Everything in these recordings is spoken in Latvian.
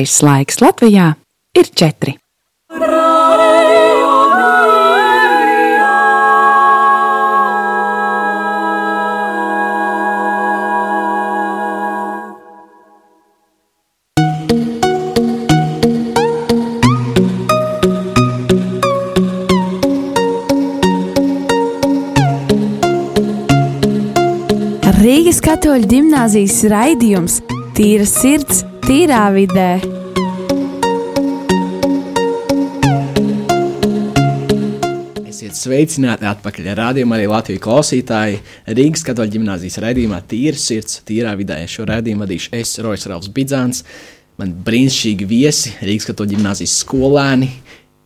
Pareizais laiks Latvijā ir četri. Rīgas katoļu gimnāzijas raidījums Tīra sirds, tīrā vidē. Esiet sveicināti atpakaļ rādījumā, arī Latvijas klausītāji. Rīgas katoļu gimnāzijas raidījumā Tīra sirds, tīrā vidē. Šo raidījumu vadīšu es, Rojas Rāvs Bidzāns, man brīnišķīgi viesi, Rīgas katoļu gimnāzijas skolēni,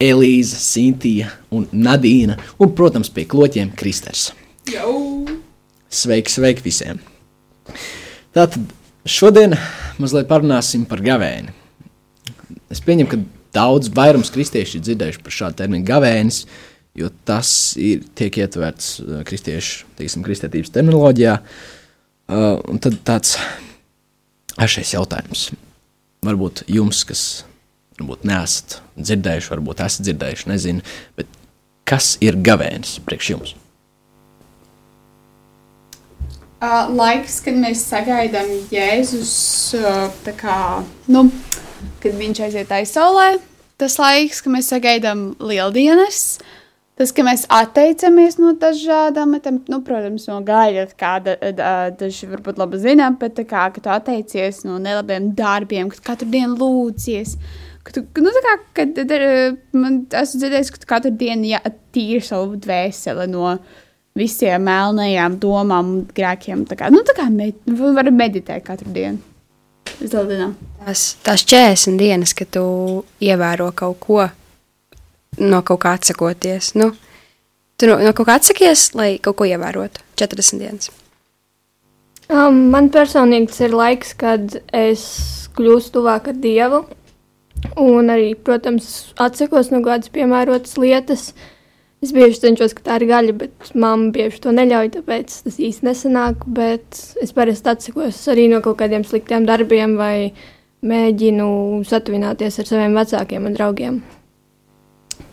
Elīza, Sintīja un Nadīna, un, protams, pie kloķiem Kristers. Sveiki, sveiki visiem! Tātad šodien mazliet parunāsim par gavēni. Es pieņemu, ka daudz vairums kristieši ir dzirdējuši par šādu terminu gavēnis, jo tas ir, tiek ietverts uh, kristiešu, teiksim, kristietības terminoloģijā. Uh, un tad tāds ašais jautājums. Varbūt jums, kas varbūt neesat dzirdējuši, varbūt esat dzirdējuši, nezinu, bet kas ir gavēnis priekš jums? Uh, laiks, kad mēs sagaidām Jēzus, uh, kā, nu, kad viņš aiziet aizsaulē, tas laiks, kad mēs sagaidām lieldienas, tas, ka mēs atteicamies no dažādām, lietām, nu, protams, no gaļa, kā da, da, daži varbūt labi zinām, bet tā kā, ka tu atteicies no nelabiem darbiem, kad katru dienu lūdzies, ka tu, nu, tā kā, kad, man esmu dzirdējis, ka tu katru dienu jā, tīri savu dvēseli no, visiem melnajām domām un grēkiem. Tā kā, nu, tā kā med, var meditēt katru dienu. Tās, tās 40 dienas, kad tu ievēro kaut ko, no kaut kā atsakoties. Nu, tu no, no kaut kā atsakies, lai kaut ko ievērotu. 40 dienas. Um, man personīgi tas ir laiks, kad es kļūstu tuvāk ar Dievu. Un arī, protams, atsakos no kādas piemērotas lietas. Es bieži cenšos, ka tā ir gaļa, bet mamma bieži to neļauj, tāpēc tas īsti nesanāk. Bet es parasti atsakos arī no kaut kādiem sliktiem darbiem vai mēģinu satuvināties ar saviem vecākiem un draugiem.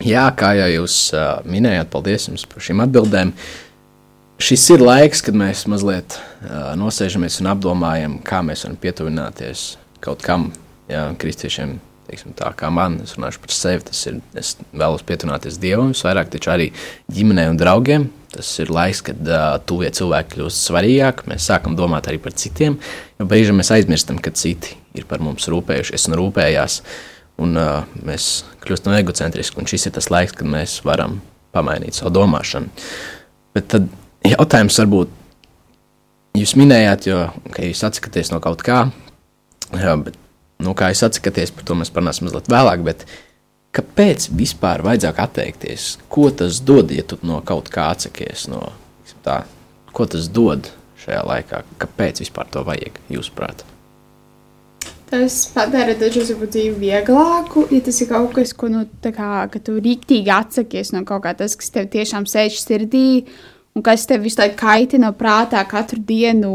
Jā, kā jau jūs uh, minējāt, paldies jums par šīm atbildēm. Šis ir laiks, kad mēs mazliet uh, nosēžamies un apdomājam, kā mēs varam pietuvināties kaut kam, jā, kristiešiem. Teiksim, tā kā man, es runāšu par sevi, tas ir. Es vēlos pietuvināties Dievam, vairāk taču arī ģimenei un draugiem. Tas ir laiks, kad uh, tuvie cilvēki kļūst svarīgāki. Mēs sākam domāt arī par citiem. Jo brīžiem mēs aizmirstam, ka citi ir par mums rūpējušies un rūpējās. Un, uh, mēs kļūstam egocentriski, un šis ir tas laiks, kad mēs varam pamainīt savu domāšanu. Bet tad jautājums varbūt jūs minējāt, jo jūs atsakāties no kaut kā, jā, bet nu, kā jūs atsakāties, par to mēs parunāsim mazliet vēlāk. Bet kāpēc vispār vajadzētu atteikties? Ko tas dod, ja tu no kaut kā atsakies? No, tā, ko tas dod šajā laikā? Kāpēc vispār to vajag, jūsuprāt? Tas padara dažreiz dzīvi vieglāku, ja tas ir kaut kas, ko nu, kā, tu rīktīgi atsakies no kaut kā tas, kas tev tiešām sēž sirdī. Un kas tev visu laiku kaitina prātā, katru dienu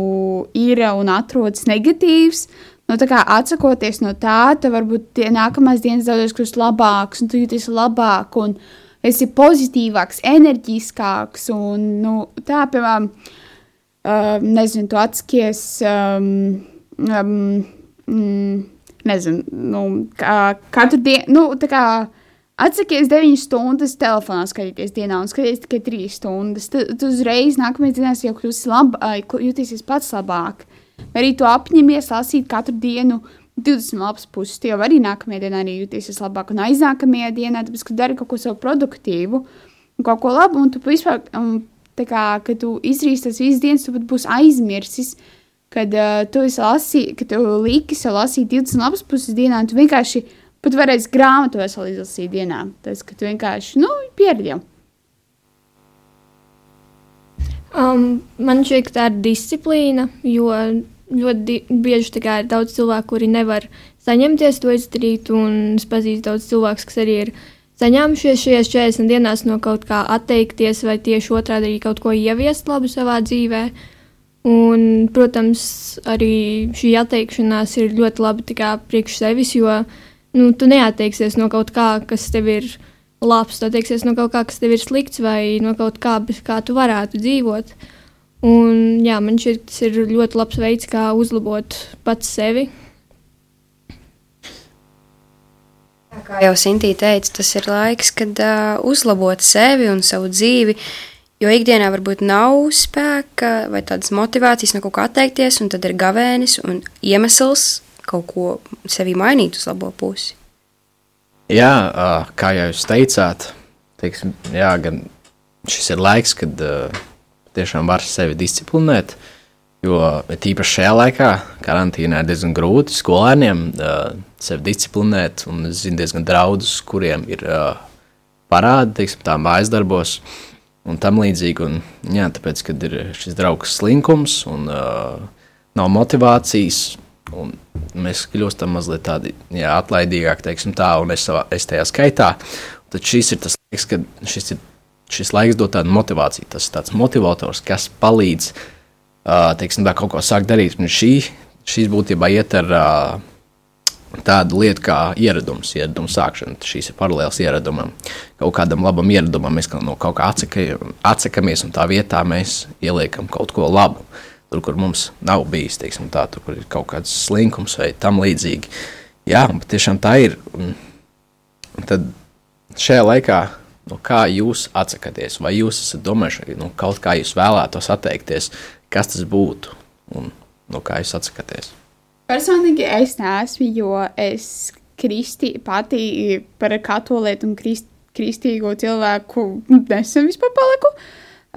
ir un atrodas negatīvs. Nu, kā atsakoties no tā, tad varbūt tie nākamās dienas daudz kļūst labāks, un tu jūties labāk, un esi pozitīvāks, enerģiskāks. Un, nu, tā, piemēram, uh, nezinu, tu atskaties. Um, um, mm, nezinu, nu, kā, katru dienu, nu, tā kā atsakies 9 stundas telefonā skatīties dienā un skaties tikai 3 stundas. Tad uzreiz nākamajā dienā jau kļūsi lab, jutīsies pats labāk. Vai arī tu apņemies lasīt katru dienu 20 lapas puses, tu jau arī nākamajā dienā arī jutīsies labāk. Un aiznākamajā dienā, tāpēc, ka dari kaut ko savu produktīvu un kaut ko labu, un tu vispār, um, tā kā, kad tu izdarīsi tas visas dienas, tu pat būsi aizmirsis, kad uh, tu esi lasījis, kad tu liki sev lasīt 20 lapas puses dienā, un tu vienkārši pat varēsi grāmatu veselu izlasīt dienā. Tas, ka tu vienkārši, nu, pieredi jau. Um, man šķiet, ka tā ir disciplīna, jo ļoti bieži ir daudz cilvēku, kuri nevar saņemties to izdarīt. Es pazīstu daudz cilvēku, kas arī ir saņēmušies šajās 40 dienās no kaut kā atteikties, vai tieši otrādi arī kaut ko ieviest labu savā dzīvē. Un, protams, arī šī atteikšanās ir ļoti labi kā, priekš sevis, jo nu, tu neatteiksies no kaut kā, kas tev ir labs, tu atteiksies no kaut kā, kas tev ir slikts, vai no kaut kā, bez kā tu varētu dzīvot. Un, jā, man šķiet, tas ir ļoti labs veids, kā uzlabot pats sevi. Kā jau Sintīna teica, tas ir laiks, kad uh, uzlabot sevi un savu dzīvi. Jo ikdienā varbūt nav spēka vai tādas motivācijas no kaut kā atteikties, un tad ir gavēnis un iemesls kaut ko sevī mainīt uz labo pusi. Jā, uh, kā jau jūs teicāt, teiksim, jā, gan šis ir laiks, kad uh, tiešām var sevi disciplinēt. Jo tīpaši šajā laikā, karantīnā, ir diezgan grūti skolēniem uh, sevi disciplinēt. Un es zinu diezgan daudzus, kuriem ir uh, parādi, teiksim, tā mājas darbos un tam līdzīgi. Un, jā, tāpēc, kad ir šis draugs slinkums un uh, nav motivācijas, un mēs kļūstam mazliet tādi jā, atlaidīgāki, teiksim tā, un es, savā, es tajā skaitā. Tad šis ir tas laiks, kad šis, ir, šis laiks dod tādu motivāciju, tas ir tāds motivators, kas palīdz uh, teiksim, tā, kaut ko sākt darīt. Un šī, šīs būtībā iet ar uh, tādu lietu kā ieradums, ieradums sākšana. Šīs ir paralēls ieradumam. Kaut kādam labam ieradumam mēs no kaut kā atsakamies, un tā vietā mēs ieliekam kaut ko labu. Tur, kur mums nav bijis, teiksim, tā, tur, kur ir kaut kāds slinkums vai tam līdzīgi. Jā, tiešām tā ir. Un tad šajā laikā, no kā jūs atsakāties, vai jūs esat domājuši, no kaut kā jūs vēlētos atteikties, kas tas būtu un no kā jūs atsakāties? Personīgi es neesmu, jo es kristi, pati par katolietu un krist, kristīgo cilvēku nesen vispār paliku.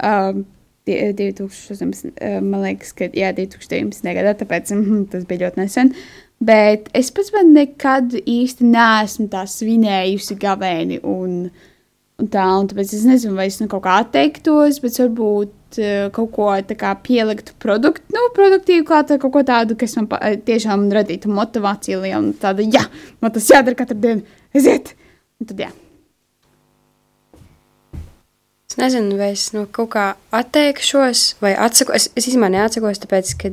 Um, 2018, man liekas, ka jā, 2019. gadā, tāpēc mm, tas bija ļoti nesen. Bet es pats man nekad īsti neesmu tā svinējusi gavēni un, un tā, un tāpēc es nezinu, vai es no kaut kā atteiktos, bet varbūt uh, kaut ko tā pieliktu produktu, nu, produktīvu klāt, kaut ko tādu, kas man tiešām radītu motivāciju un tādu, jā, man tas jādara katru dienu, aiziet! Un tad jā. Es nezinu, vai es no kaut kā atteikšos, vai atsakos. Es, es īstenībā neatsakos, tāpēc, ka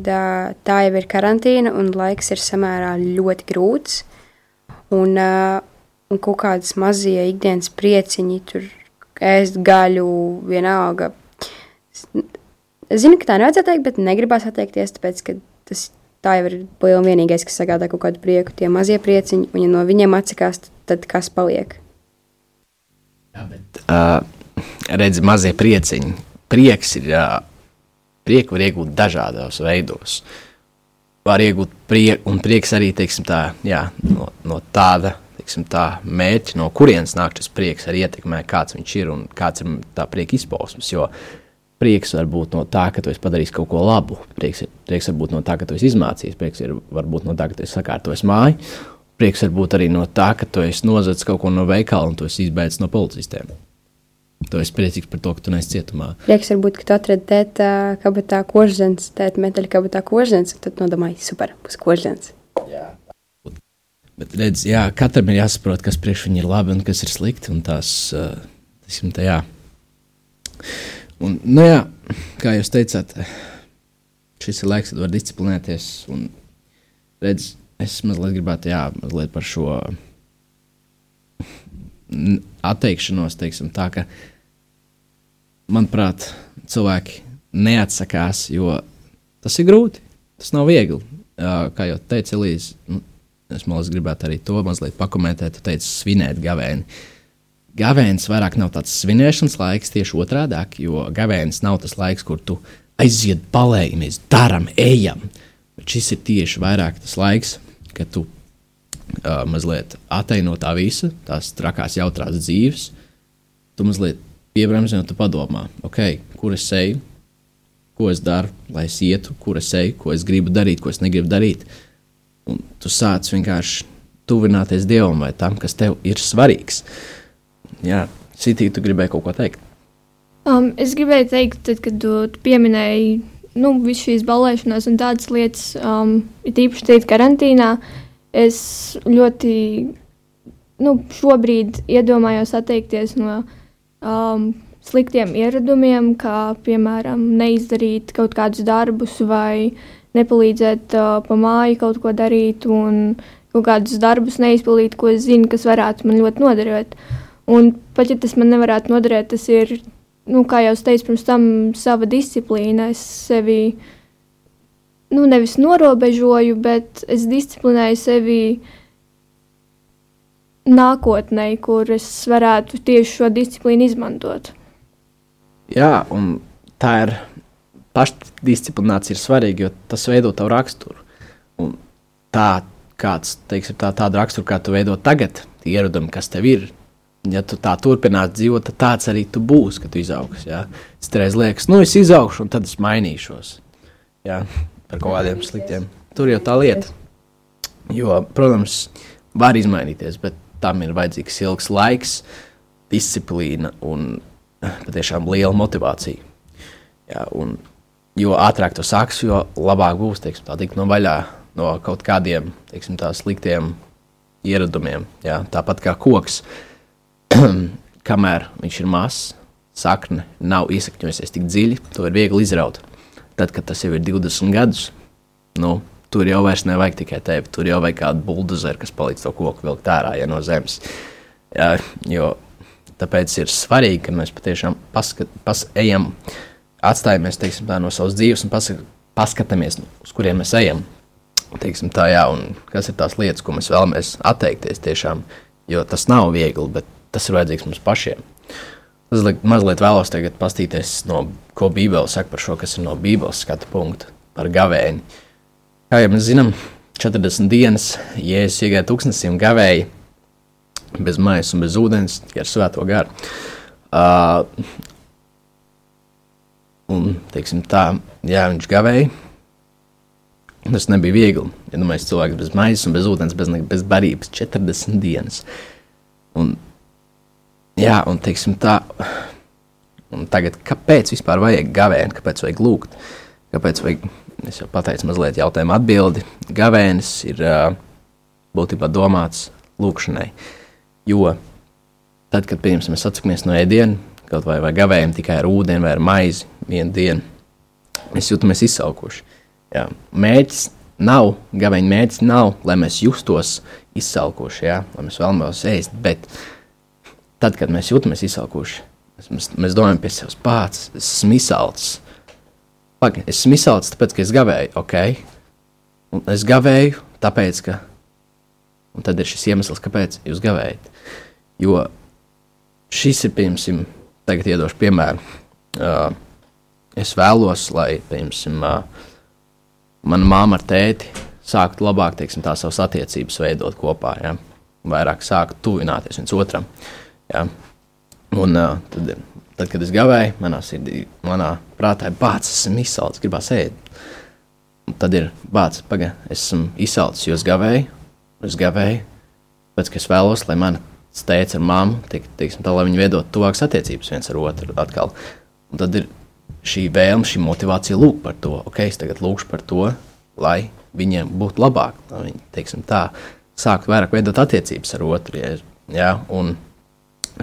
tā jau ir karantīna un laiks ir samērā ļoti grūts. Un, un kaut kādas mazie ikdienas prieciņi, tur ēst gaļu, vienalga. Es zinu, ka tā nevajadzētu teikt, bet negribās atteikties, tāpēc, ka tas tā jau ir liela un vienīgais, kas sagādā kaut kādu prieku. Tie mazie prieciņi, un ja no viņiem atsakās, tad, tad kas paliek? Jā, bet, uh redzi, mazie prieciņi. Prieks ir, prieku var iegūt dažādos veidos. Var iegūt prieku, un prieks arī, teiksim tā, jā, no, no tāda, teiksim tā, mērķa, no kurienes nāk šis prieks, arī ietekmē, kāds viņš ir un kāds ir tā prieka izpausmes, jo prieks var būt no tā, ka tu esi padarījis kaut ko labu. Prieks, ir, prieks var būt no tā, ka tu esi izmācījis, prieks ir varbūt no tā, ka tu esi sakārtojis māju. Prieks var būt arī no tā, ka tu esi nozadzis kaut ko no veikala un tu esi izbēdzis no policistiem. Tu esi priecīgs par to, ka tu neesi cietumā. Prieks varbūt, ka tu atradi tēta kabatā kožzens, tēta metāļa kabatā kožzens, un tad nodomāji, super, būs kožzens. Jā. Bet redz, jā, katram ir jāsaprot, kas priekš viņa ir labi un kas ir slikti, un tās, tas ir tā, jā. Un, nu jā, kā jūs teicāt, šis ir laiks, kad var disciplinēties, un redz, es mazliet gribētu, jā, mazliet par šo atteikšanos, teiksim, tā, ka, manuprāt, cilvēki neatsakās, jo tas ir grūti. Tas nav viegli. Kā jau teica Elīze, nu, es mazliet gribētu arī to mazliet pakomentēt. Tu teici, svinēt gavēni. Gavēnis vairāk nav tāds svinēšanas laiks, tieši otrādi, jo gavēnis nav tas laiks, kur tu aiziet, palējamies, daram, ejam. Bet šis ir tieši vairāk tas laiks, kad tu uh, mazliet attaino tā visa, tās trakās, jautrās dzīves, tu mazliet piebremzi un tu padomā, ok, kur es eju, ko es daru, lai es ietu, kur es eju, ko es gribu darīt, ko es negribu darīt. Un tu sāc vienkārši tuvināties Dievam vai tam, kas tev ir svarīgs. Jā, Sitī, tu gribēji kaut ko teikt? Um, es gribēju teikt, tad, kad tu pieminēji nu, visu šīs balēšanās un tādas lietas, um, ir īpaši teikt karantīnā, es ļoti nu, šobrīd iedomājos atteikties no um, sliktiem ieradumiem, kā piemēram neizdarīt kaut kādus darbus vai nepalīdzēt uh, pa māju kaut ko darīt un kaut kādus darbus neizpildīt, ko es zinu, kas varētu man ļoti noderēt. Un pat ja tas man nevarētu noderēt, tas ir, nu, kā jau es teicu, pirms tam sava disciplīna. Es sevi nu, nevis norobežoju, bet es disciplinēju sevi nākotnē, kur es varētu tieši šo disciplīnu izmantot. Jā, un tā ir pašdisciplinācija ir svarīga, jo tas veido tavu raksturu. Un tā, kāds, teiksim, tā, tāda rakstura, kā tu veido tagad, ieradumi, kas tev ir, ja tu tā turpinās dzīvot, tad tāds arī tu būsi, kad tu izaugsi. Ja? Es reiz liekas, nu es izaugšu, un tad es mainīšos. Ja? Par kaut kādiem sliktiem. Tur jau tā lieta. Jo, protams, var izmainīties, bet tam ir vajadzīgs ilgs laiks, disciplīna un patiešām liela motivācija. Ja? Un, jo ātrāk tu sāksi, jo labāk būs teiksim, tā, tikt no vaļā no kaut kādiem teiksim, tā, sliktiem ieradumiem. Ja? Tāpat kā koks, kamēr viņš ir mazs, sakne nav iesakņojusies tik dziļi, to ir viegli izraut. Tad, kad tas jau ir 20 gadus, nu, tur jau vairs nevajag tikai tevi. Tur jau vajag kādu buldozeru, kas palīdz to koku vilkt ārā ja, no zemes. Ja, jo, tāpēc ir svarīgi, ka mēs patiešām paskat, pas, ejam, atstājamies teiksim, tā, no savas dzīves un pasak, paskatāmies, uz kuriem mēs ejam. Teiksim, tā, jā, kas ir tās lietas, ko mēs vēlamies atteikties tiešām, jo tas nav viegli, bet tas ir vajadzīgs mums pašiem. Es mazliet vēlos tagad pastīties, no, ko Bībele saka par šo, kas ir no Bībeles skatu punkta, par gavēni. Kā jau mēs zinām, 40 dienas Jēzus iegāja tūkstnesī un gavēja bez maisa un bez ūdens, tikai ar svēto garu. Uh, un, teiksim tā, jā, viņš gavēja. Tas nebija viegli. Ja domāju, cilvēks bez maisa un bez ūdens, bez, bez barības 40 dienas. Un Jā, un teiksim tā, un tagad, kāpēc vispār vajag gavēni, kāpēc vajag lūgt, kāpēc vajag, es jau pateicu mazliet jautājumu atbildi, gavēnis ir būtībā domāts lūkšanai, jo tad, kad, pieņemsim, mēs atsakamies no ēdienu, kaut vai, vai gavējam tikai ar ūdeni vai ar maizi vienu dienu, mēs jūtamies izsalkuši. Jā. Mērķis nav, gaveņa mērķis nav, lai mēs justos izsalkuši, jā, lai mēs vēlamies ēst, bet tad, kad mēs jūtamies izsalkuši, mēs, mēs domājam pie sevis pats, es esmu izsalcis. Pagaid, es izsalcis, tāpēc, ka es gavēju, ok. Un es gavēju, tāpēc, ka. Un tad ir šis iemesls, kāpēc jūs gavējat. Jo šis ir, piemēram, tagad iedošu piemēru. Uh, es vēlos, lai, piemēram, uh, mana māma ar tēti sāktu labāk, teiksim, tā savas attiecības veidot kopā, ja? vairāk sāktu tuvināties viens otram. Ja? Un, uh, tad, tad, kad es gavēju, manā sirdī, manā prātā ir bācis, esmu izsalcis, gribās ēst. Tad ir bācis, pagaidi, esmu izsalcis, jo es gavēju, es gavēju, pēc ka es vēlos, lai mana teica ar mammu, tik, tiksim, tā, lai viņi veidot tuvākas attiecības viens ar otru atkal. Un tad ir šī vēlme, šī motivācija lūgt par to. Ok, es tagad lūgšu par to, lai viņiem būtu labāk, lai viņi, teiksim tā, sāktu vairāk veidot attiecības ar otru. Ja, ja, un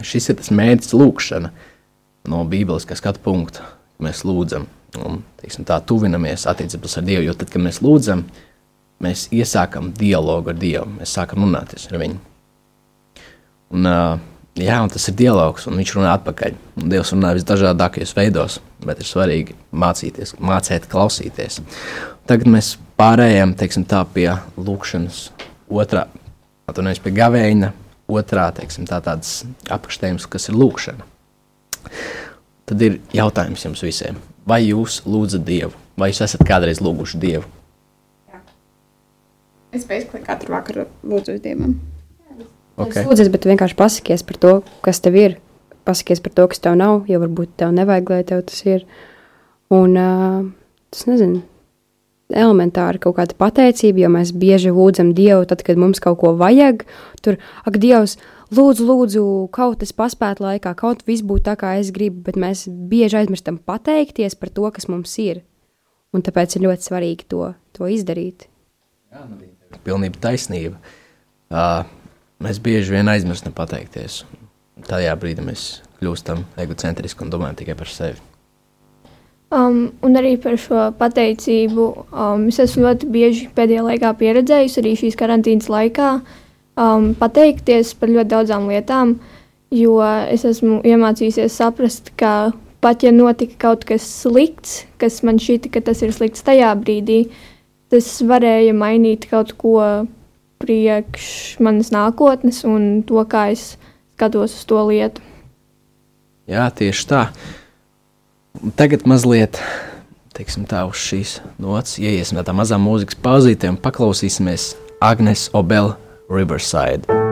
šis ir tas mērķis, lūkšana no Bībeles skatu punkta. Mēs lūdzam, un teiksim, tā tuvinamies attiecībās ar Dievu. Jo tad, kad mēs lūdzam, mēs iesākam dialogu ar Dievu, mēs sākam runāties ar Viņu. Un, jā, un tas ir dialogs, un Viņš runā atpakaļ. Un Dievs runā visdažādākajos veidos, bet ir svarīgi mācīties, mācīt, klausīties. Tagad mēs pārējām teiksim, tā, pie lūkšanas otrā, atvainojas pie gavēņa otrā teiksim, tā, tāds apakštējums, kas ir lūkšana. Tad ir jautājums jums visiem, vai jūs lūdzat Dievu, vai jūs esat kādreiz lūguši Dievu? Jā. Es bezklī katru vakaru lūdzu Dievam. Okay. Lūdzies, bet vienkārši pasakies par to, kas tev ir. Pasakies par to, kas tev nav, jo varbūt tev nevajag, lai tev tas ir. Un uh, tas nezinu, elementāra kaut kāda pateicība, jo mēs bieži lūdzam Dievu, tad, kad mums kaut ko vajag. Tur, ak, Dievs, lūdzu, lūdzu, kaut es paspētu laikā, kaut viss būtu tā, kā es gribu, bet mēs bieži aizmirstam pateikties par to, kas mums ir. Un tāpēc ir ļoti svarīgi to, to izdarīt. Jā, nu, man ir pilnība taisnība. Uh, mēs bieži vien aizmirstam pateikties. Tajā brīdī mēs kļūstam egocentriski un domājam tikai par sevi. Um, un arī par šo pateicību um, es esmu ļoti bieži pēdējā laikā pieredzējusi, arī šīs karantīnas laikā, uh, um, pateikties par ļoti daudzām lietām, jo es esmu iemācījusies saprast, ka pat ja notika kaut kas slikts, kas man šķita, ka tas ir slikts tajā brīdī, tas varēja mainīt kaut ko priekš manas nākotnes un to, kā es skatos uz to lietu. Jā, tieši tā. Tagad mazliet teiksim, tā, uz šīs nots ieiesim tādā mazā mūzikas pauzītē un paklausīsimies Agnes Obela Riverside.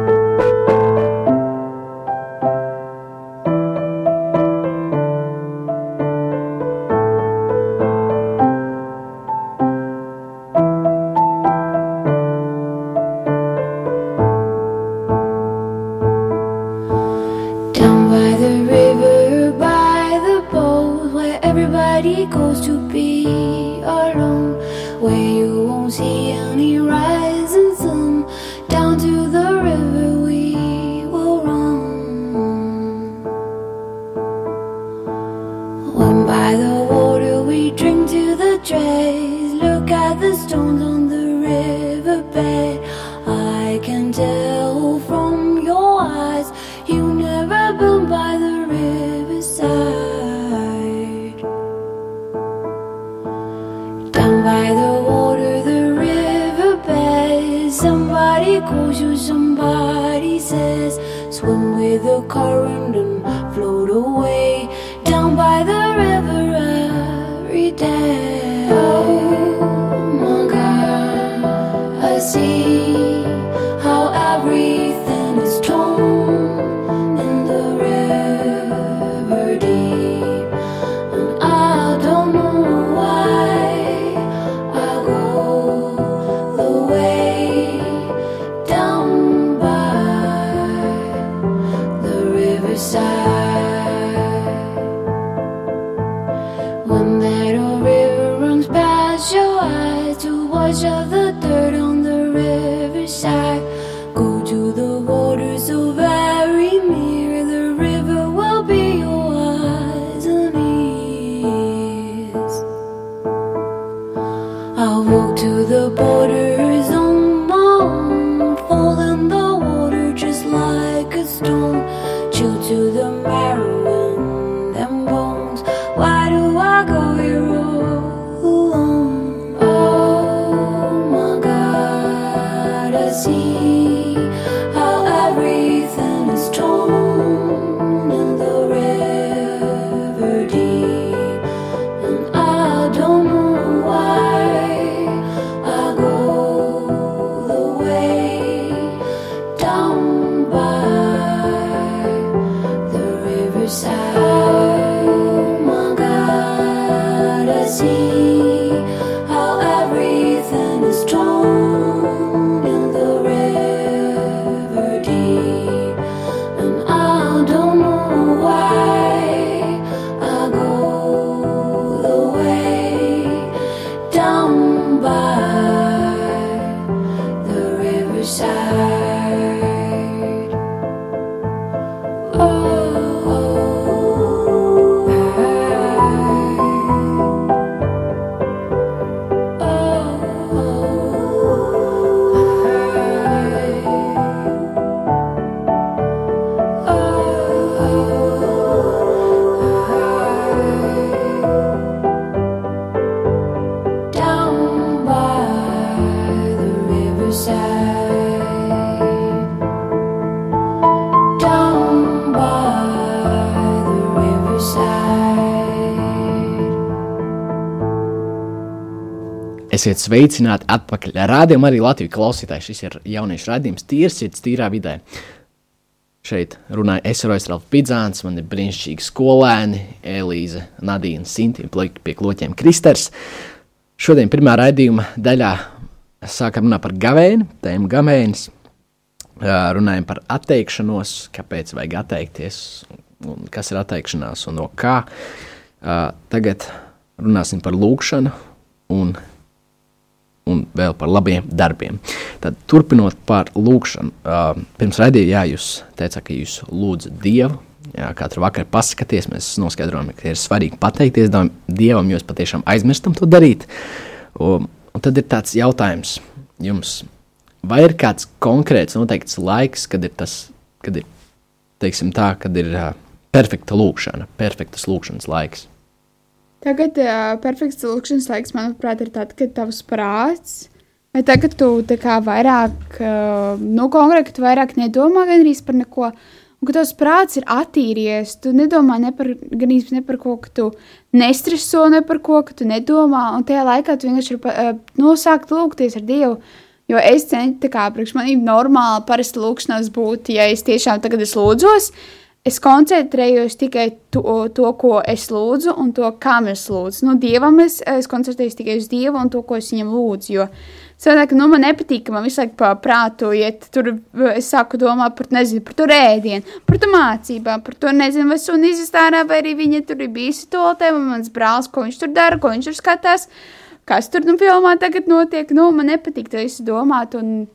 calls you, somebody says, swim with the current. to the marrow. Esiet sveicināti atpakaļ. Rādījumā arī Latvijas klausītāji. Šis ir jauniešu raidījums Tīrsirds, tīrā vidē. Šeit runāja Esrojas Ralfs Bidzāns, man ir brīnišķīgi skolēni, Elīze, Nadīna, Sintīna, pie kloķiem Kristers. Šodien pirmā raidījuma daļā sākam runāt par gavēni, tēmu gavēnis. Runājam par atteikšanos, kāpēc vajag atteikties, kas ir atteikšanās un no kā. Tagad runāsim par lūkšanu un un vēl par labiem darbiem. Tad, turpinot par lūkšanu, uh, pirms raidījuma jūs teicāt, ka jūs lūdzat Dievu. Jā, katru vakaru paskaties, mēs noskaidrojam, ka ir svarīgi pateikties Dievam, jo mēs patiešām aizmirstam to darīt. Un, un tad ir tāds jautājums jums, vai ir kāds konkrēts noteikts laiks, kad ir tas, kad ir, teiksim tā, kad ir uh, perfekta lūkšana, perfektas lūkšanas laiks? Tagad uh, perfekts lūkšanas laiks, manuprāt, ir tad, kad tavs prāts, vai tagad tu kā vairāk, uh, nu, konkrēti, vairāk nedomā gandrīz par neko, un ka tavs prāts ir attīries, tu nedomā ne par, gandrīz ne par ko, ka tu nestreso ne par ko, ka tu nedomā, un tajā laikā tu vienkārši ir uh, nosākt lūgties ar Dievu, jo es centu, tā kā priekš manīm normāli parasti lūkšanās būt, ja es tiešām tagad es lūdzos, es koncentrējos tikai to, to, ko es lūdzu, un to, kā es lūdzu. Nu, dievam es, es koncentrējos tikai uz Dievu un to, ko es viņam lūdzu. Jo savādāk, nu, man nepatīk, ka man visu laiku prātu iet, tur es sāku domāt par, nezinu, par to rēdienu, par to mācībām, par to, nezinu, vai suni izjust ārā, vai arī viņa tur ir bijusi toltē, un mans brālis, ko viņš tur dara, ko viņš tur skatās, kas tur, nu, filmā tagad notiek, nu, man nepatīk to visu domāt, un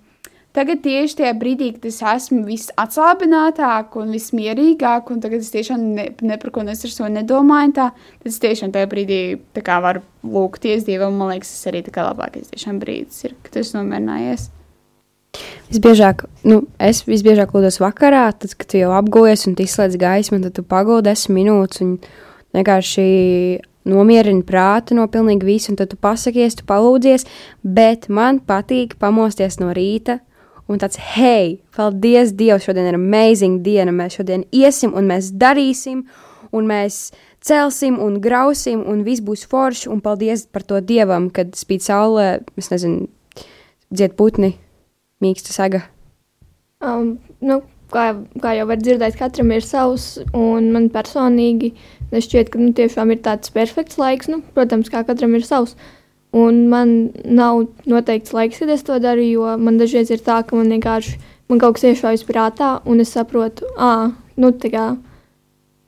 Tagad tieši tajā brīdī, kad es esmu visatslābinātāk un vismierīgāk, un tagad es tiešām ne, ne par ko nesarso nedomāju, tā, tad es tiešām tajā brīdī kā varu lūgties Dievam, man liekas, tas arī kā labākais tiešām brīdis ir, kad es nomierinājies. Visbiežāk, nu, es visbiežāk lūdzu vakarā, tad, kad jau apgūjies un izslēdz gaismu, tad tu pagūdi desmit minūtes un vienkārši nomierini prātu no pilnīgi visu, un tad tu pasakies, tu palūdzies, bet man patīk pamosties no rīta un tāds, hei, paldies Dievam, šodien ir amazing diena, mēs šodien iesim un mēs darīsim, un mēs celsim un grausim, un viss būs forši, un paldies par to Dievam, kad spīd saulē, es nezinu, dzied putni, mīksta saga. Um, nu, kā, kā jau var dzirdēt, katram ir savs, un man personīgi šķiet, ka nu, tiešām ir tāds perfekts laiks. Nu, protams, kā katram ir savs. Un man nav noteikts laiks, kad es to daru, jo man dažreiz ir tā, ka man vienkārši man kaut kas iešaujas prātā, un es saprotu, ah, nu tā kā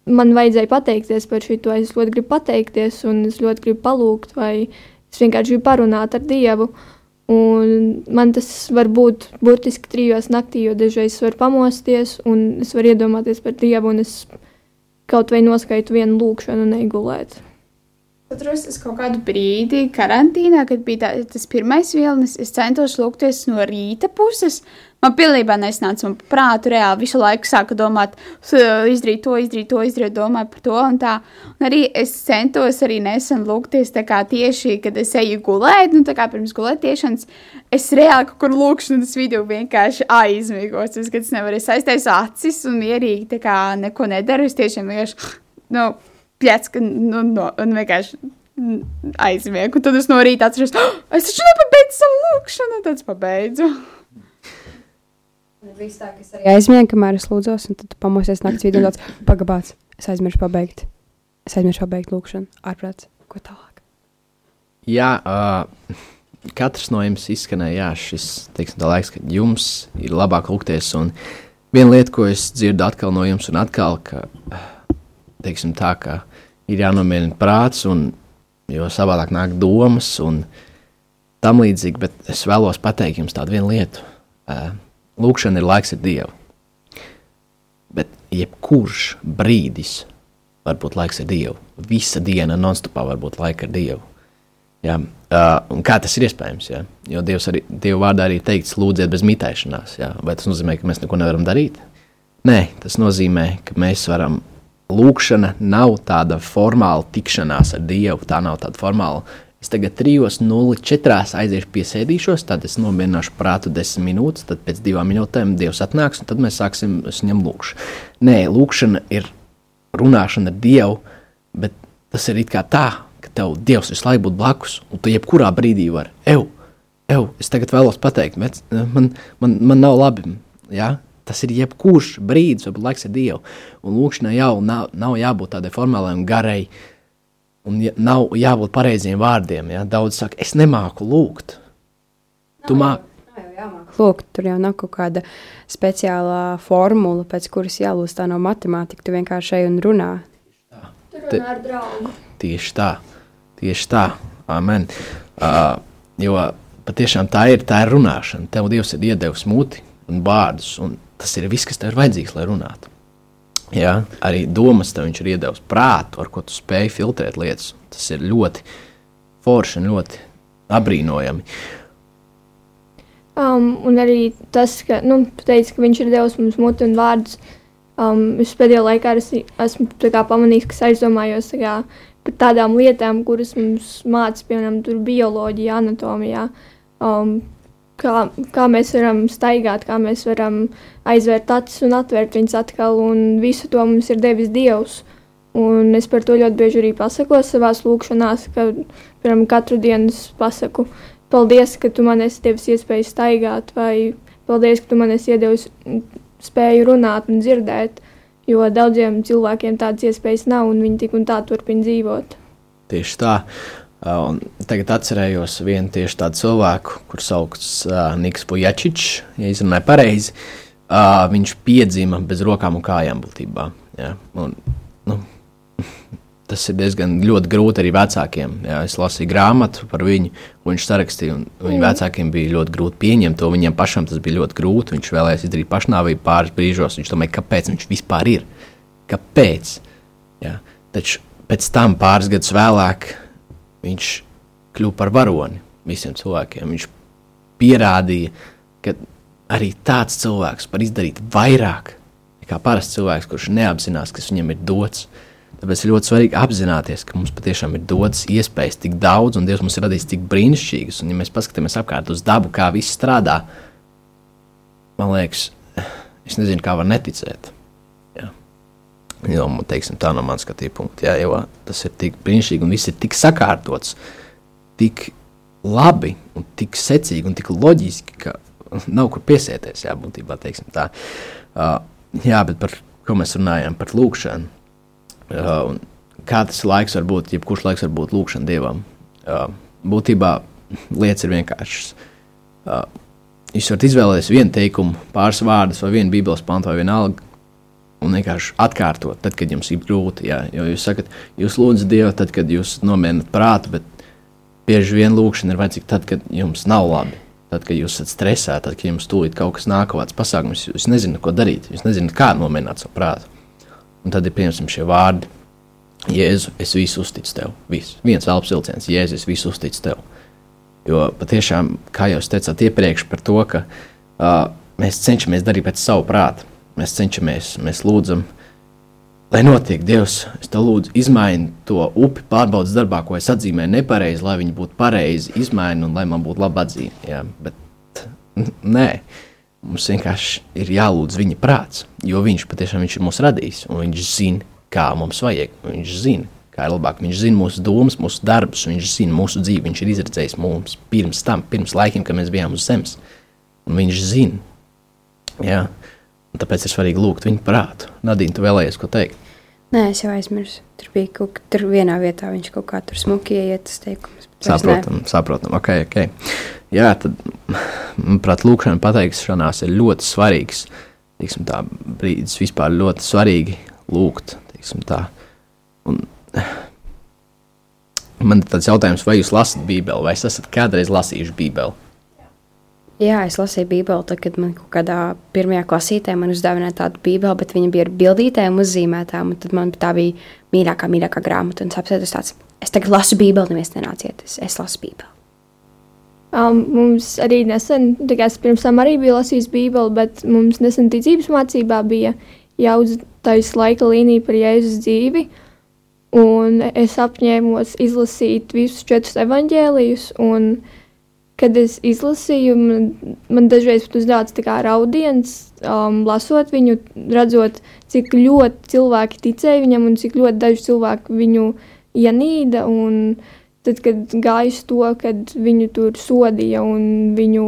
man vajadzēja pateikties par šo, es ļoti gribu pateikties, un es ļoti gribu palūgt, vai es vienkārši gribu parunāt ar Dievu. Un man tas var būt burtiski trijos naktī, jo dažreiz es varu pamosties, un es varu iedomāties par Dievu, un es kaut vai noskaitu vienu lūkšanu un negulēt. Atceros, es kaut kādu brīdi karantīnā, kad bija tā, tas pirmais vilnis, es centos lūgties no rīta puses. Man pilnībā nesnāca, man prātu reāli visu laiku sāka domāt, izdarīt to, izdarīt to, izdarīt, domāt par to un tā. Un arī es centos arī nesen lūgties tā kā tieši, kad es eju gulēt, nu tā kā pirms gulētiešanas, es reāli kaut kur lūkšanas vidū vienkārši aizmigos, es, kad es nevaru, es aiztaisu acis un mierīgi tā kā neko nedaru, es tiešām vienkārši, nu, pļēc, ka, nu, no, un vienkārši aizmiegu. Un tad es no rīta atceros, oh, es taču nepabeidzu savu lūkšanu, un tad es pabeidzu. Viss tā, ka es arī aizmiegu, kamēr es lūdzos, un tad pamosies naktas vidū un tāds pagabāts. Es aizmirsu pabeigt. Es aizmirsu pabeigt lūkšanu. Ārprāts. Ko tālāk? Jā, uh, katrs no jums izskanēja, jā, šis teiksim, tā laiks, kad jums ir labāk lūgties. Un viena lieta, ko es dzirdu atkal no jums, un atkal, ka, teiksim, tā, ka ir jānomierina prāts, un, jo savādāk nāk domas un tam līdzīgi, bet es vēlos pateikt jums tādu vienu lietu. Lūkšana ir laiks ar Dievu. Bet jebkurš brīdis var būt laiks ar Dievu. Visa diena non-stopā var būt laika ar Dievu. Ja? Uh, kā tas ir iespējams? Ja? Jo Dievs arī, Dieva vārdā arī teikts, lūdziet bez mitēšanās. Ja? Vai tas nozīmē, ka mēs neko nevaram darīt? Nē, tas nozīmē, ka mēs varam. Lūkšana nav tāda formāla tikšanās ar Dievu. Tā nav tāda formāla Es tagad 3.04. aiziešu piesēdīšos, tad es nomierināšu prātu 10 minūtes, tad pēc divām minūtēm Dievs atnāks, un tad mēs sāksim viņam lūkšu. Nē, lūkšana ir runāšana ar Dievu, bet tas ir it kā tā, ka tev Dievs visu laiku būtu blakus, un tu jebkurā brīdī vari, eju, eju, es tagad vēlos pateikt, bet man, man, man nav labi, jā, tas ir jebkurš brīdis, varbūt laiks ar Dievu, un lūkšanai jau nav, nav jābūt tādai formālai un garai, Un ja, nav jābūt pareiziem vārdiem. Ja? Daudz saka, es nemāku lūgt. Tu māki. Lūk, tur jau nav kaut kāda speciālā formula, pēc kuras jālūdz tā no matemātika. Tu vienkārši ej un runā. Tur runā ar draugu. Tieši tā, tieši tā. Amen. Uh, jo patiešām tā ir, tā ir runāšana. Tev Dievs ir iedevis muti un vārdus, un tas ir viss, kas tev ir vajadzīgs, lai runātu. Jā, arī domas tev ir iedevis prātu, ar ko tu spēj filtrēt lietas. Tas ir ļoti forši un ļoti apbrīnojami. Um, un arī tas, ka, nu, tu teici, ka viņš ir devis mums mutu un vārdus. Um, es pēdējā laikā esi, esmu kā pamanījis, ka es aizdomājos tā kā, par tādām lietām, kuras mums mācīja, piemēram, tur bioloģijā, anatomijā. Um, kā, kā mēs varam staigāt, kā mēs varam aizvērt acis un atvērt viņas atkal, un visu to mums ir devis Dievs. Un es par to ļoti bieži arī pasaku savā lūkšanā, ka piemēram, katru dienu es pasaku, paldies, ka tu man esi devis iespēju staigāt, vai paldies, ka tu man esi iedevis spēju runāt un dzirdēt. Jo daudziem cilvēkiem tādas iespējas nav, un viņi tik un tā turpina dzīvot. Tieši tā. Uh, Un tagad atcerējos vienu tieši tādu cilvēku, kurš sauc uh, Niks Pujačičs, ja izrunāju pareizi. Uh, viņš piedzima bez rokām un kājām būtībā. Ja? Un, nu, tas ir diezgan ļoti grūti arī vecākiem. Jā. Es lasīju grāmatu par viņu, ko viņš sarakstīja. Viņa vecākiem bija ļoti grūti pieņemt to. Viņam pašam tas bija ļoti grūti. Viņš vēlējās izdarīt pašnāvību pāris brīžos. Viņš domāja, kāpēc viņš vispār ir. Kāpēc? Jā. Taču pēc tam, pāris gadus vēlāk, viņš kļuva par varoni visiem cilvēkiem. Viņš pierādīja, ka arī tāds cilvēks var izdarīt vairāk nekā parasts cilvēks, kurš neapzinās, kas viņam ir dots. Tāpēc ir ļoti svarīgi apzināties, ka mums patiešām ir dotas iespējas tik daudz, un Dievs mums ir radījis tik brīnišķīgas. Un, ja mēs paskatāmies apkārt uz dabu, kā viss strādā, man liekas, es nezinu, kā var neticēt. Jo, teiksim, tā no manas skatījuma punkta. Jā, jo tas ir tik brīnišķīgi, un viss ir tik sakārtots, tik labi, un tik secīgi un tik loģiski, ka nav kur piesieties. Jā, būtībā teiksim tā. Uh, jā, bet par ko mēs runājam? Par lūkšanu. Uh, kā tas laiks var būt, jebkurš laiks var būt lūkšana dievam. Uh, būtībā lietas ir vienkāršas. Uh, jūs varat izvēlēties vienu teikumu, pāris vārdus, vai vienu bībeles pantu, vai vienalga, un vienkārši atkārtot, tad, kad jums ir grūti. Jā. Jo jūs sakat, jūs lūdzat Dievu, tad, kad jūs nomierināt prātu, bet bieži vien lūkšana ir vajadzīga tad, kad jums nav labi. Tad, kad jūs esat stresēti, tad, kad jums tūlīt kaut kas nāk, kāds pasākums, jūs nezināt, ko darīt. Jūs nezināt, kā nomierināt savu prātu. Un tad ir piemēram šie vārdi: Jēzu, es visu uzticu tev. Viss. Viens elpas vilciens, Jēzu, es visu uzticu tev. Jo patiešām, kā jau teicāt iepriekš, par to, ka uh, mēs cenšamies darīt pēc savu prātu. Mēs cenšamies, mēs lūdzam, lai notiek Dievs. Es te lūdzu, izmaini to upi pārbaudas darbā, ko es atzīmēju nepareizi, lai viņi būtu pareizi, izmaini un lai man būtu laba atzīme. Jā, bet nē. Mums vienkārši ir jālūdz viņa prāts, jo viņš patiešām viņš ir mūs radījis, viņš zina, kā mums vajag. Viņš zina, kā ir labāk. Viņš zina mūsu domas, mūsu darbus, viņš zina mūsu dzīvi. Viņš ir izredzējis mums pirms tam, pirms laikiem, kad mēs bijām uz zemes. Un viņš zina. Jā. Tāpēc ir svarīgi lūgt viņa prātu. Nadīna, tu vēlējies ko teikt? Nē, es jau aizmirsu. Tur bija kaut kas, tur vienā vietā viņš kaut kā tur smuki ieiet vairs nē. Saprotam, saprotam. Okay, okay. Jā, tad, manuprāt, lūkšana pateikšanās ir ļoti svarīgs. Teiksim, tā brīdis vispār ļoti svarīgi lūgt. teiksim tā. Un, man ir tāds jautājums, vai jūs lasat Bībeli, vai es esat kādreiz lasījuši Bībeli? Jā, es lasīju Bībeli, tad, kad man kaut kādā pirmajā klasītē uzdāvināja tādu Bībeli, bet viņa bija ar bildītēm uzzīmētām. Tad man tā bija mīļākā, mīļākā grāmata. Un es apsēdos tāds, es tagad lasu Bībeli, neviens nenāciet, es, es lasu Bībeli. Um, mums arī nesen, kā es pirms tam arī biju lasījis Bībeli, bet mums nesen ticības mācībā bija jāuztais laika līnija par Jēzus dzīvi. Un es apņēmos izlasīt visus četrus evaņģēlijus. un Kad es izlasīju, man, man dažreiz pat uznāca raudiens, um, lasot viņu, redzot, cik ļoti cilvēki ticēja viņam un cik ļoti daži cilvēki viņu ienīda. Tad, kad gāja uz to, kad viņu tur sodīja un viņu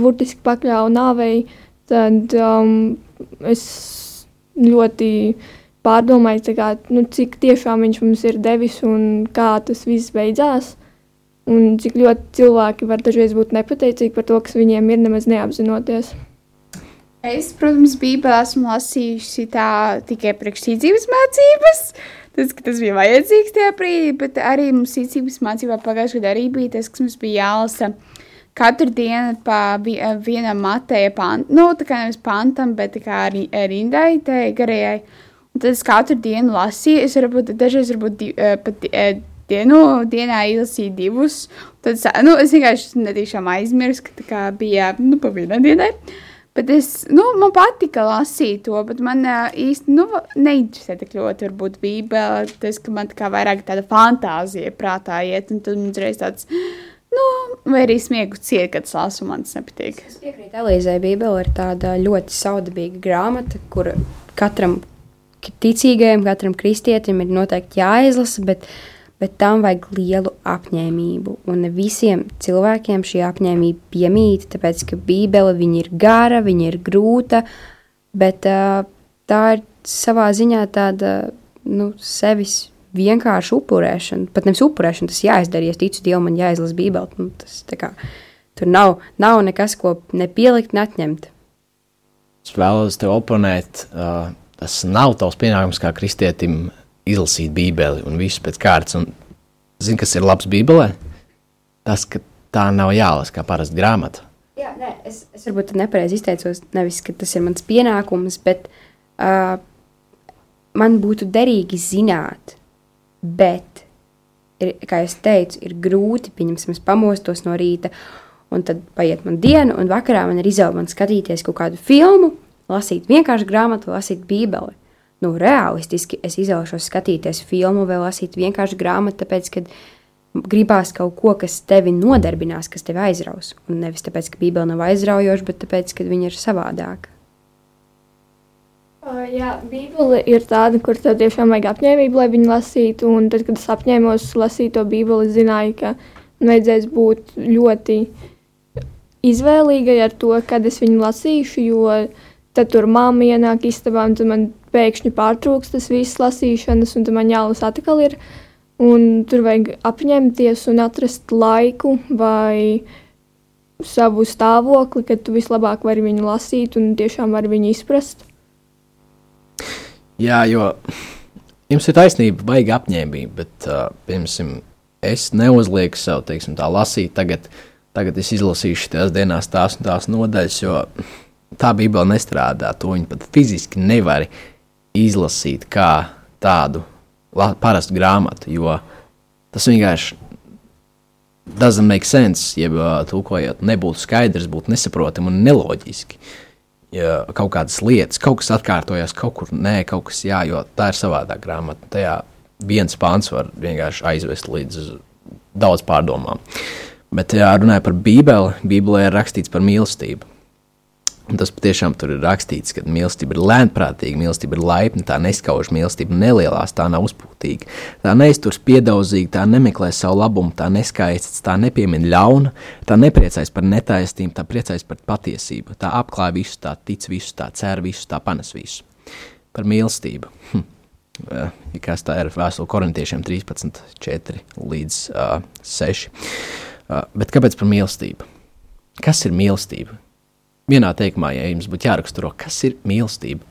burtiski pakļāva nāvei, tad um, es ļoti pārdomāju, kā, nu, cik tiešām viņš mums ir devis un kā tas viss beidzās. Un cik ļoti cilvēki var dažreiz būt nepateicīgi par to, kas viņiem ir nemaz neapzinoties. Es, protams, Bībelē esmu lasījusi tā tikai priekšsīdzības mācības. Tas, tas bija vajadzīgs tajā brīdī, bet arī mums ticības mācībā pagājušajā gadā arī bija tas, kas mums bija jālasa katru dienu pa vi- vienam matēja pantam, nu, tā kā nevis pantam, bet tā kā arī rindai, tai garajai. Un tad es katru dienu lasīju. Es varbūt dažreiz varbūt di, eh, pat eh, dienu, dienā izlasīju divus. Tad nu, es vienkārši netīšām aizmirsu, ka kā bija nu, pa vienai dienai. Bet es, nu, man patika lasīt to, bet man īsti nu, neinteresē tik ļoti varbūt bībele. Tas, ka man tā kā vairāk tāda fantāzija prātā iet, un tad man uzreiz tāds, nu, vai arī smiegu ciet, kad es lasu, man tas nepatīk. Es piekrītu Elīzei, Bībele ir tāda ļoti saudabīga grāmata, kur katram ticīgajam, katram kristietim ir noteikti jāizlasa, bet bet tam vajag lielu apņēmību. Un visiem cilvēkiem šī apņēmība piemīt, tāpēc ka Bībele ir gara, viņa ir grūta, bet uh, tā ir savā ziņā tāda nu, sevis vienkārši upurēšana. Pat nevis upurēšana, tas jāizdara, ja es ticu Dievam, man jāizlasa Bībele. Nu, tas, kā, tur nav, nav nekas, ko nepielikt, neatņemt. Es vēlos te oponēt. Uh, tas nav tavs pienākums kā kristietim izlasīt Bībeli un visu pēc kārtas. Un, zini, kas ir labs Bībelē? Tas, ka tā nav jālasa kā parasta grāmata. Jā, nē, es, es varbūt nepareizi izteicos. Nevis, ka tas ir mans pienākums, bet uh, man būtu derīgi zināt, bet, ir, kā jau teicu, ir grūti, pieņemsim, es pamostos no rīta, un tad paiet man diena, un vakarā man ir izvēle skatīties kaut kādu filmu, lasīt vienkārši grāmatu, lasīt Bībeli nu, realistiski es izvēlēšos skatīties filmu vai lasīt vienkārši grāmatu, tāpēc, ka gribās kaut ko, kas tevi nodarbinās, kas tevi aizraus. Un nevis tāpēc, ka Bībele nav aizraujoša, bet tāpēc, ka viņa ir savādāka. Uh, jā, Bībele ir tāda, kur tev tiešām vajag apņēmību, lai viņu lasītu. Un tad, kad es apņēmos lasīt to Bībeli, zināju, ka vajadzēs būt ļoti izvēlīgai ar to, kad es viņu lasīšu, jo tad tur mamma ienāk istabā, un man pēkšņi pārtrūks tas viss lasīšanas, un man jālasa atkal ir. Un tur vajag apņemties un atrast laiku vai savu stāvokli, kad tu vislabāk vari viņu lasīt un tiešām vari viņu izprast. Jā, jo jums ir taisnība, vajag apņēmību, bet, uh, piemēram, es neuzlieku sev, teiksim, tā lasīt, tagad, tagad es izlasīšu tās dienās tās un tās nodaļas, jo tā Bībele nestrādā. To viņi pat fiziski nevar izlasīt kā tādu parastu grāmatu, jo tas vienkārši doesn't make sense, jeb tulkojot, nebūtu skaidrs, būtu nesaprotami un neloģiski. Ja kaut kādas lietas, kaut kas atkārtojas, kaut kur nē, kaut kas jā, jo tā ir savādāk grāmata. Tajā viens pāns var vienkārši aizvest līdz daudz pārdomām. Bet, ja runājot par Bībeli, Bībelē ir rakstīts par mīlestību. Tas patiešām tur ir rakstīts, ka mīlestība ir lēnprātīga, mīlestība ir laipna, tā neskauž mīlestība, nelielās, tā nav uzpūtīga. Tā neizturas piedauzīga, tā nemeklē savu labumu, tā neskaistas, tā nepiemina ļauna, tā nepriecājas par netaisnību, tā priecājas par patiesību, tā apklāj visu, tā tic visu, tā cer visu, tā panes visu. Par mīlestību. Hm. Ja kas tā ir vēstule korintiešiem 13, 4 līdz uh, 6. Uh, bet kāpēc par mīlestību? Kas ir mīlestība? Vienā teikumā, ja jums būtu jāraksturo, kas ir mīlestība?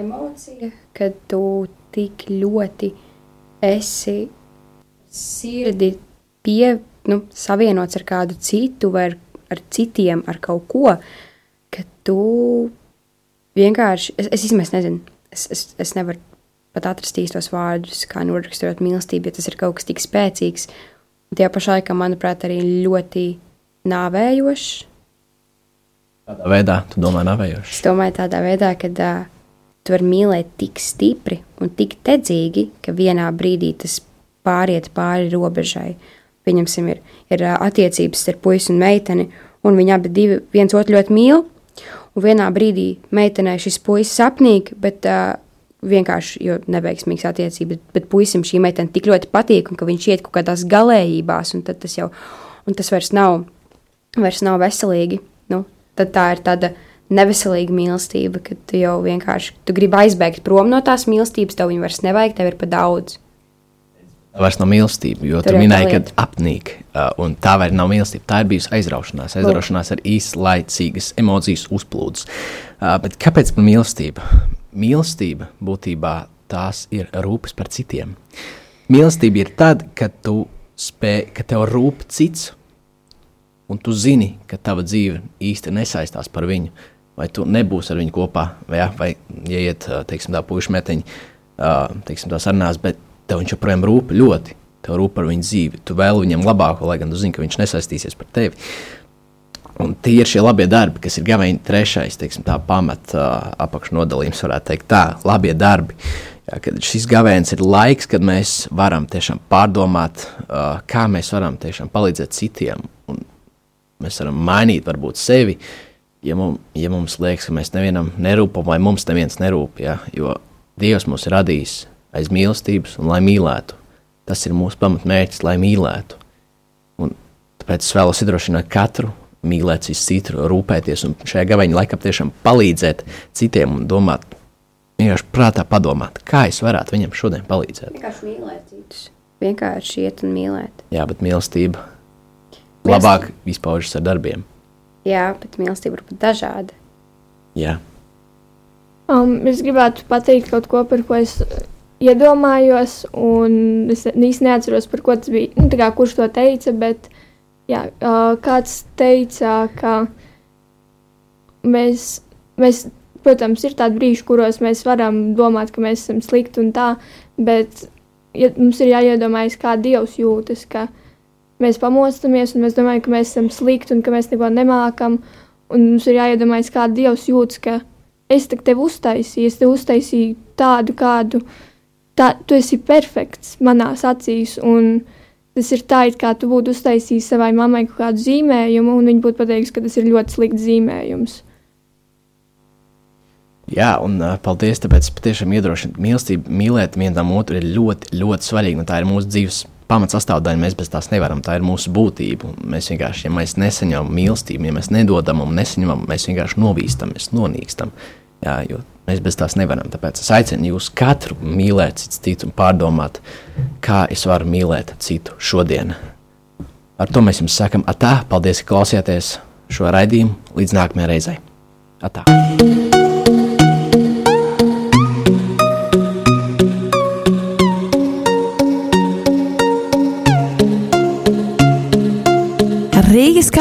Emocija, kad tu tik ļoti esi sirdi pie, nu, savienots ar kādu citu vai ar, ar citiem, ar kaut ko, ka tu vienkārši, es, es īstenībā nezinu, es, es, es nevaru pat atrast īstos vārdus, kā noraksturot mīlestību, jo tas ir kaut kas tik spēcīgs. Un tajā pašā laikā, manuprāt, arī ļoti nāvējošs Kādā veidā tu domā, navējoši? Es domāju, tādā veidā, ka uh, tu vari mīlēt tik stipri un tik dedzīgi, ka vienā brīdī tas pāriet pāri robežai. Pieņemsim, ir, ir uh, attiecības starp puisi un meiteni, un viņi abi divi viens otru ļoti mīl. Un vienā brīdī meitenei šis puisis sapnīk, bet uh, vienkārši jo neveiksmīgs attiecības, bet puisim šī meitene tik ļoti patīk, un ka viņš iet kaut kādās galējībās, un tas jau, un tas vairs nav, vairs nav veselīgi. Nu, tad tā ir tāda neveselīga mīlestība, kad tu jau vienkārši tu gribi aizbēgt prom no tās mīlestības, tev viņa vairs nevajag, tev ir pa daudz. Vairs nav mīlestība, jo Tur tu minēji, ka apnīk, uh, un tā vairs nav mīlestība. Tā ir bijusi aizraušanās. Aizraušanās ar īslaicīgas emocijas uzplūdes. Uh, bet kāpēc man mīlestība? Mīlestība būtībā tās ir rūpes par citiem. Mīlestība ir tad, kad tu spēj, ka tev rūp cits, un tu zini, ka tava dzīve īsti nesaistās par viņu, vai tu nebūsi ar viņu kopā, vai, ja, vai ieiet, ā, teiksim, tā pušu metiņa, teiksim, tā sarunās, bet tev viņš joprojām rūp ļoti. Tev rūp par viņu dzīvi. Tu vēl viņam labāko, lai gan tu zini, ka viņš nesaistīsies par tevi. Un tie ir šie labie darbi, kas ir gaveņi trešais, teiksim, tā pamata apakšnodalījums, varētu teikt, tā, labie darbi. Jā, šis gavēns ir laiks, kad mēs varam tiešām pārdomāt, uh, kā mēs varam tiešām palīdzēt citiem. Un mēs varam mainīt varbūt sevi, ja, mum, ja mums liekas, ka mēs nevienam nerūpam vai mums neviens nerūp. Jā, jo Dievs mūs ir radījis aiz mīlestības un lai mīlētu. Tas ir mūsu pamatmērķis, lai mīlētu. Un tāpēc es vēlos iedrošināt katru mīlēt citu, rūpēties un šajā gaveņa laikā tiešām palīdzēt citiem un domāt, vienkārši prātā padomāt, kā es varētu viņam šodien palīdzēt. Vienkārši mīlēt citus. Vienkārši iet un mīlēt. Jā, bet mīlestība labāk izpaužas ar darbiem. Jā, bet mīlestība ir pat dažāda. Jā, Um, es gribētu pateikt kaut ko, par ko es iedomājos, un es īsti neatceros, par ko tas bija. Nu, tā kā, kurš to teica, bet jā, uh, kāds teica, ka mēs, mēs, protams, ir tādi brīži, kuros mēs varam domāt, ka mēs esam slikti un tā, bet ja, mums ir jāiedomājas, kā Dievs jūtas, ka mēs pamostamies un mēs domājam, ka mēs esam slikti un ka mēs neko nemākam, un mums ir jāiedomājas, kā Dievs jūtas, ka es te tevi uztaisīju, es te uztaisīju tādu, kādu, tā, tu esi perfekts manās acīs, tas ir tā, it kā tu būtu uztaisījis savai mammai kaut kādu zīmējumu, un viņa būtu pateikusi, ka tas ir ļoti slikts zīmējums. Jā, un uh, paldies, tāpēc patiešām iedrošināt mīlestību, mīlēt vienam otru ir ļoti, ļoti svarīgi, un tā ir mūsu dzīves pamatsastāvdaļa, mēs bez tās nevaram, tā ir mūsu būtība. Mēs vienkārši, ja mēs nesaņemam mīlestību, ja mēs nedodam un nesaņemam, mēs vienkārši novīstam, mēs nonīkstam, jā, jo mēs bez tās nevaram. Tāpēc es aicinu jūs katru mīlēt citu un pārdomāt, kā es varu mīlēt citu šodien. Ar to mēs jums sakam, atā, paldies, ka klausījāties šo raidījumu, līdz nākamajai reizei. Atā.